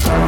bitch.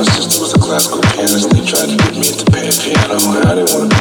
My sister was a classical pianist. They tried to get me into piano. I didn't want to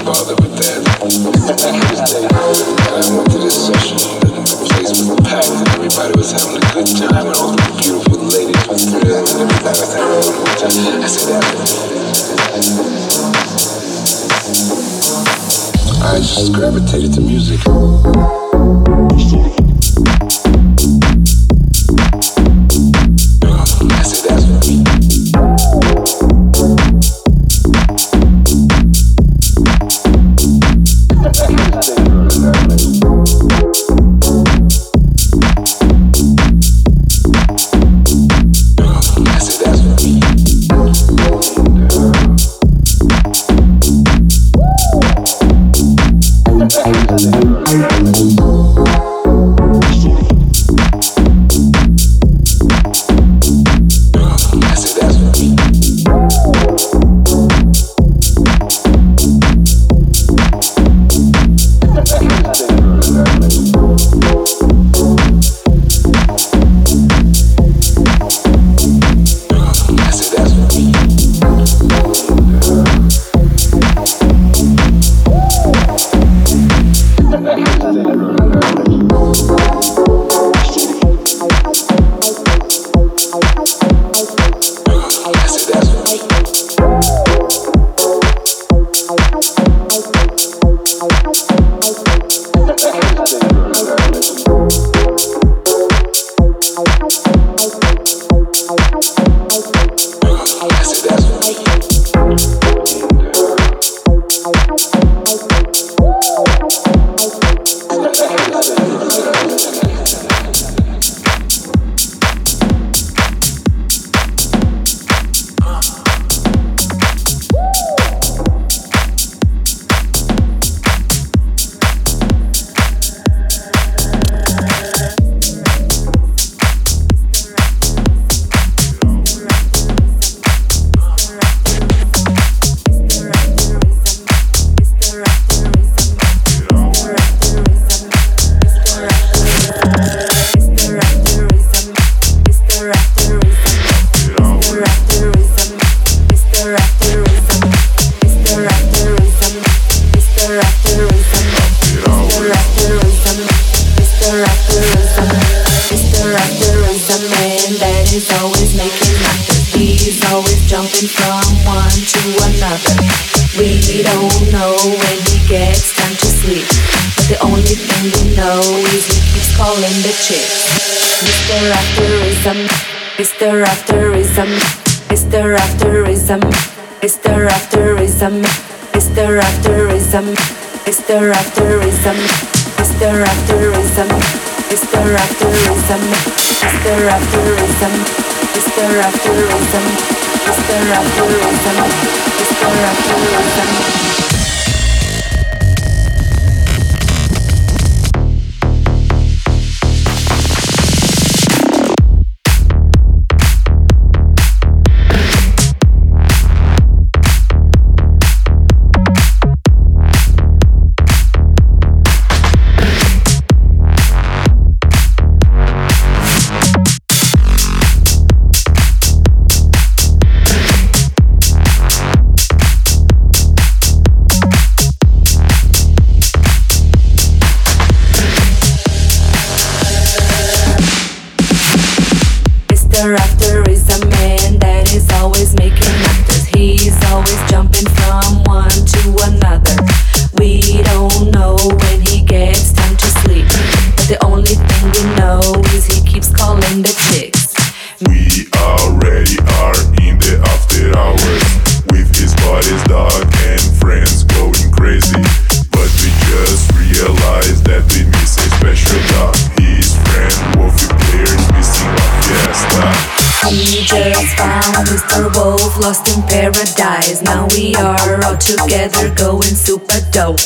together going super dope.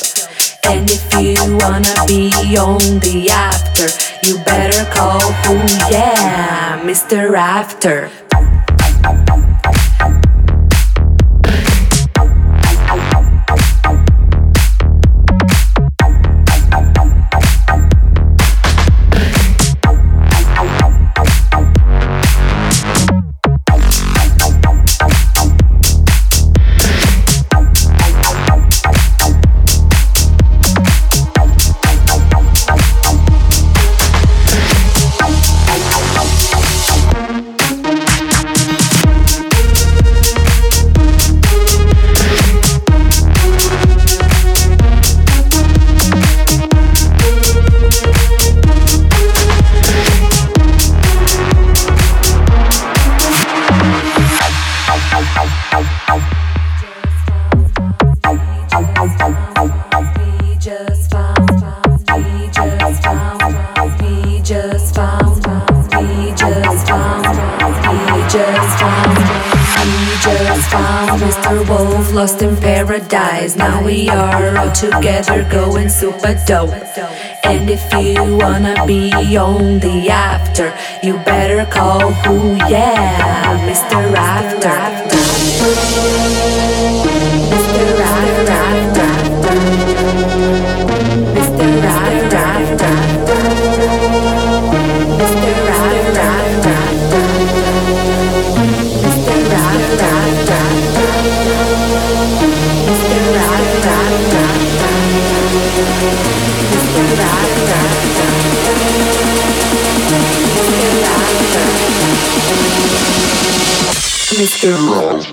And if you wanna be on the after, you better call who, yeah, Mr. After. Now we are all together going super dope. And if you wanna be on the after, you better call who, yeah, Mr. After. Mr. Love.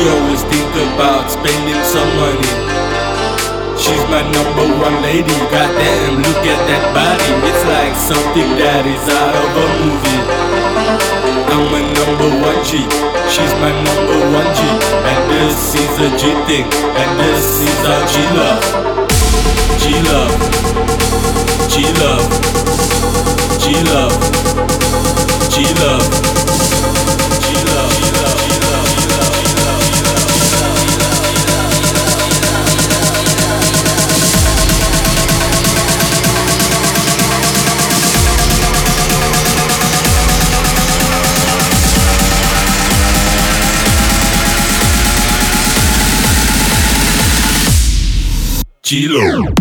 She always think about spending some money. She's my number one lady, goddamn, look at that body. It's like something that is out of a movie. I'm a number one G, she's my number one G. And this is a G thing, and this is our G love. G love. G love. G love. G love. estilo.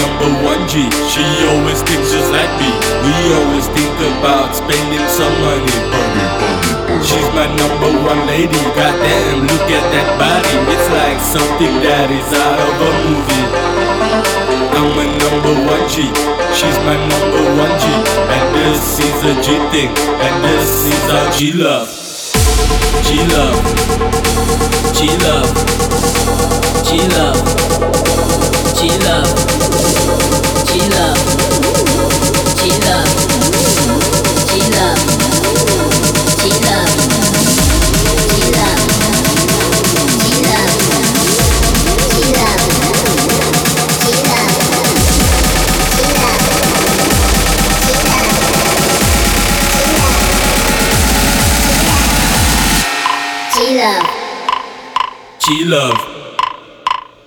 number one G. She always thinks just like me. We always think about spending some money. She's my number one lady. Goddamn, look at that body. It's like something that is out of a movie. I'm a number one G. She's my number one G. And this is a G thing. And this is our G love. G love. G love. G love. G Love. G Love.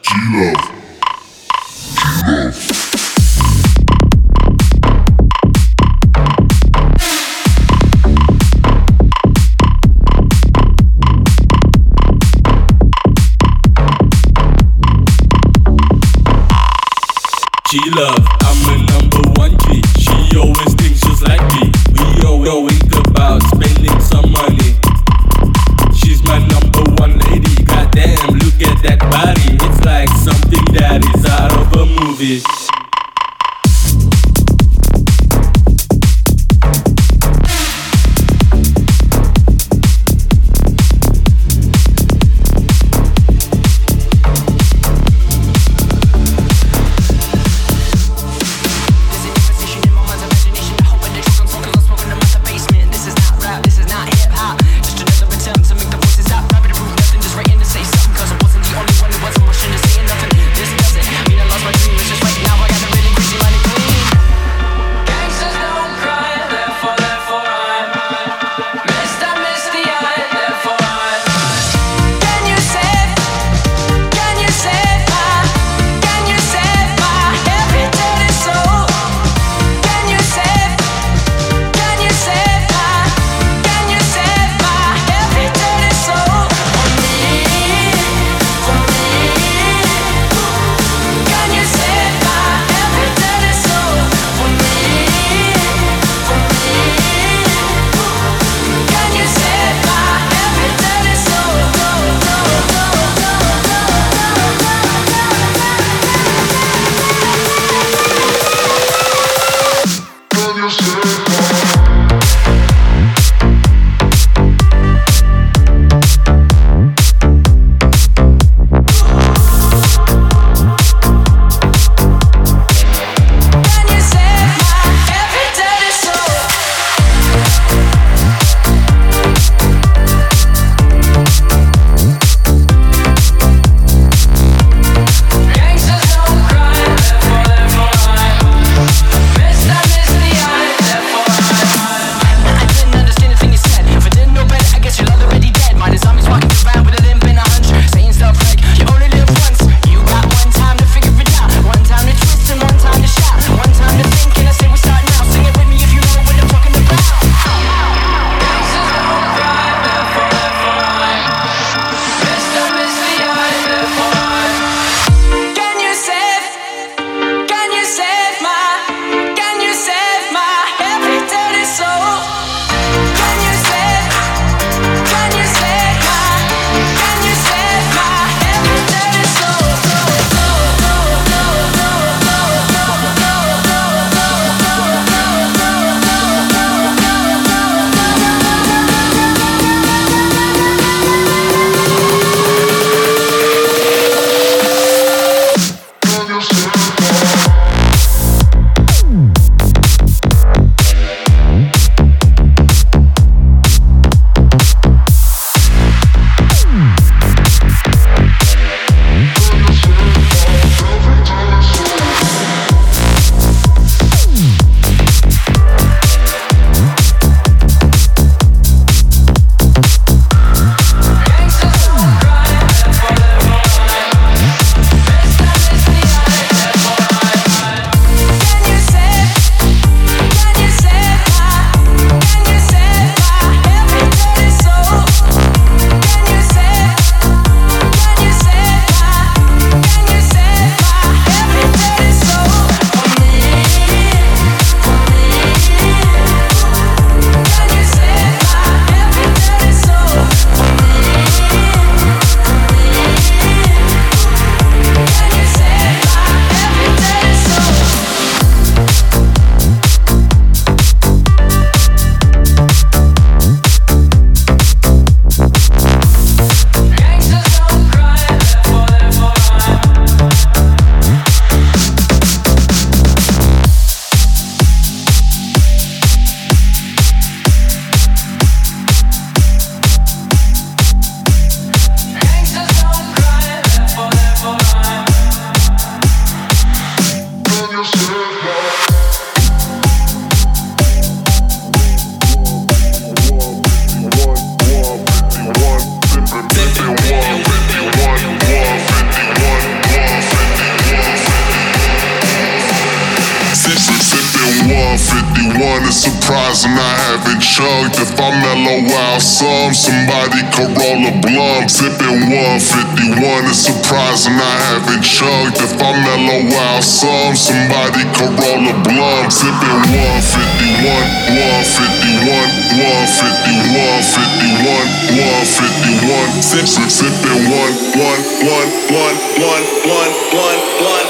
G love. times and I haven't chugged. If I mellow out some, somebody could roll a blunt. Sipping 151 is surprising I haven't chugged. If I mellow out some, somebody could roll a blunt. Sipping 151, 151, 151, 151, 151. Sip, sip, sipping one, one, one, one, one, one, one, one.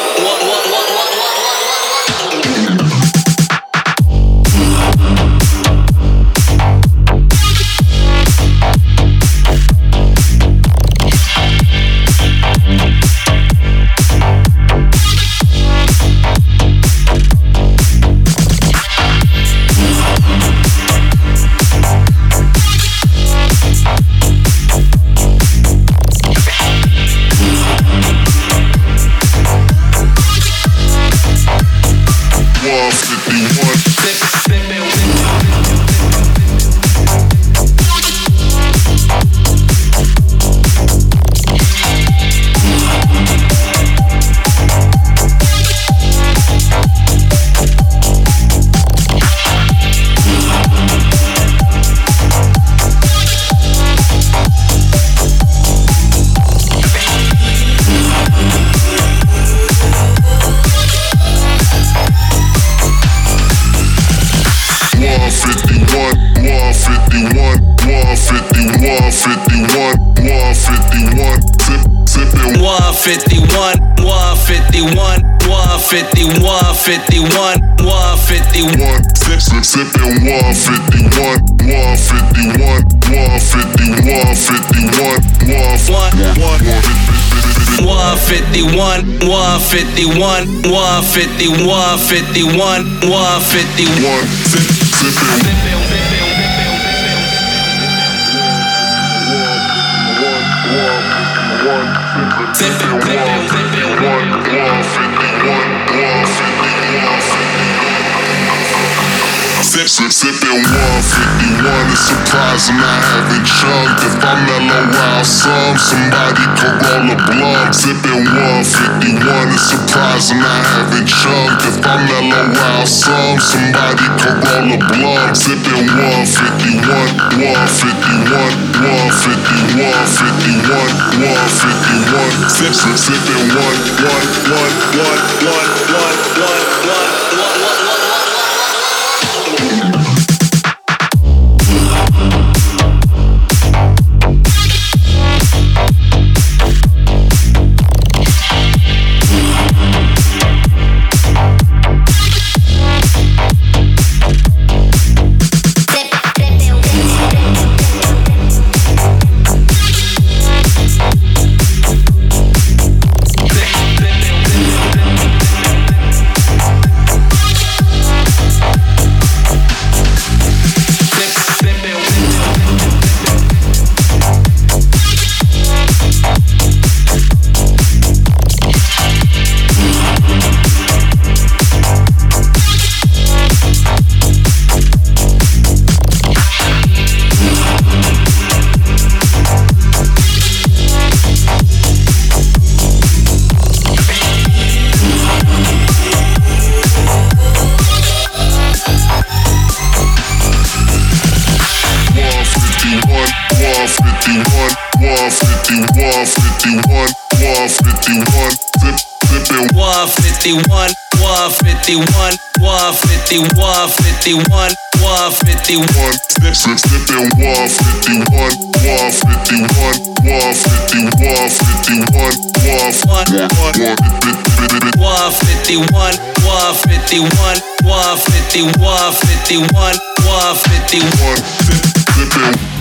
151, 151, 151, 151, 151. Sip, sip, sipping 151, 151, 151, 151, 151. 151, 151, 151, 151, 151. Sip, sipping. one. 151, 151, 151. Sip, sip, sipping 151 It's surprising I haven't chugged. If I mellow out some Somebody could roll a blunt. Sipping 151 It's surprising I haven't chugged. If I mellow out some Somebody could roll a blunt. Sipping 151 151 151 51 151 Sip, sip, sipping 1 1 1 1 1 1 1 1 1 1 1 51, 151, 51, 151. Snip, snip, snip it, 151, 151, 151, 151, 151, 151, 151, 151, 151, 151. Snip, snip it.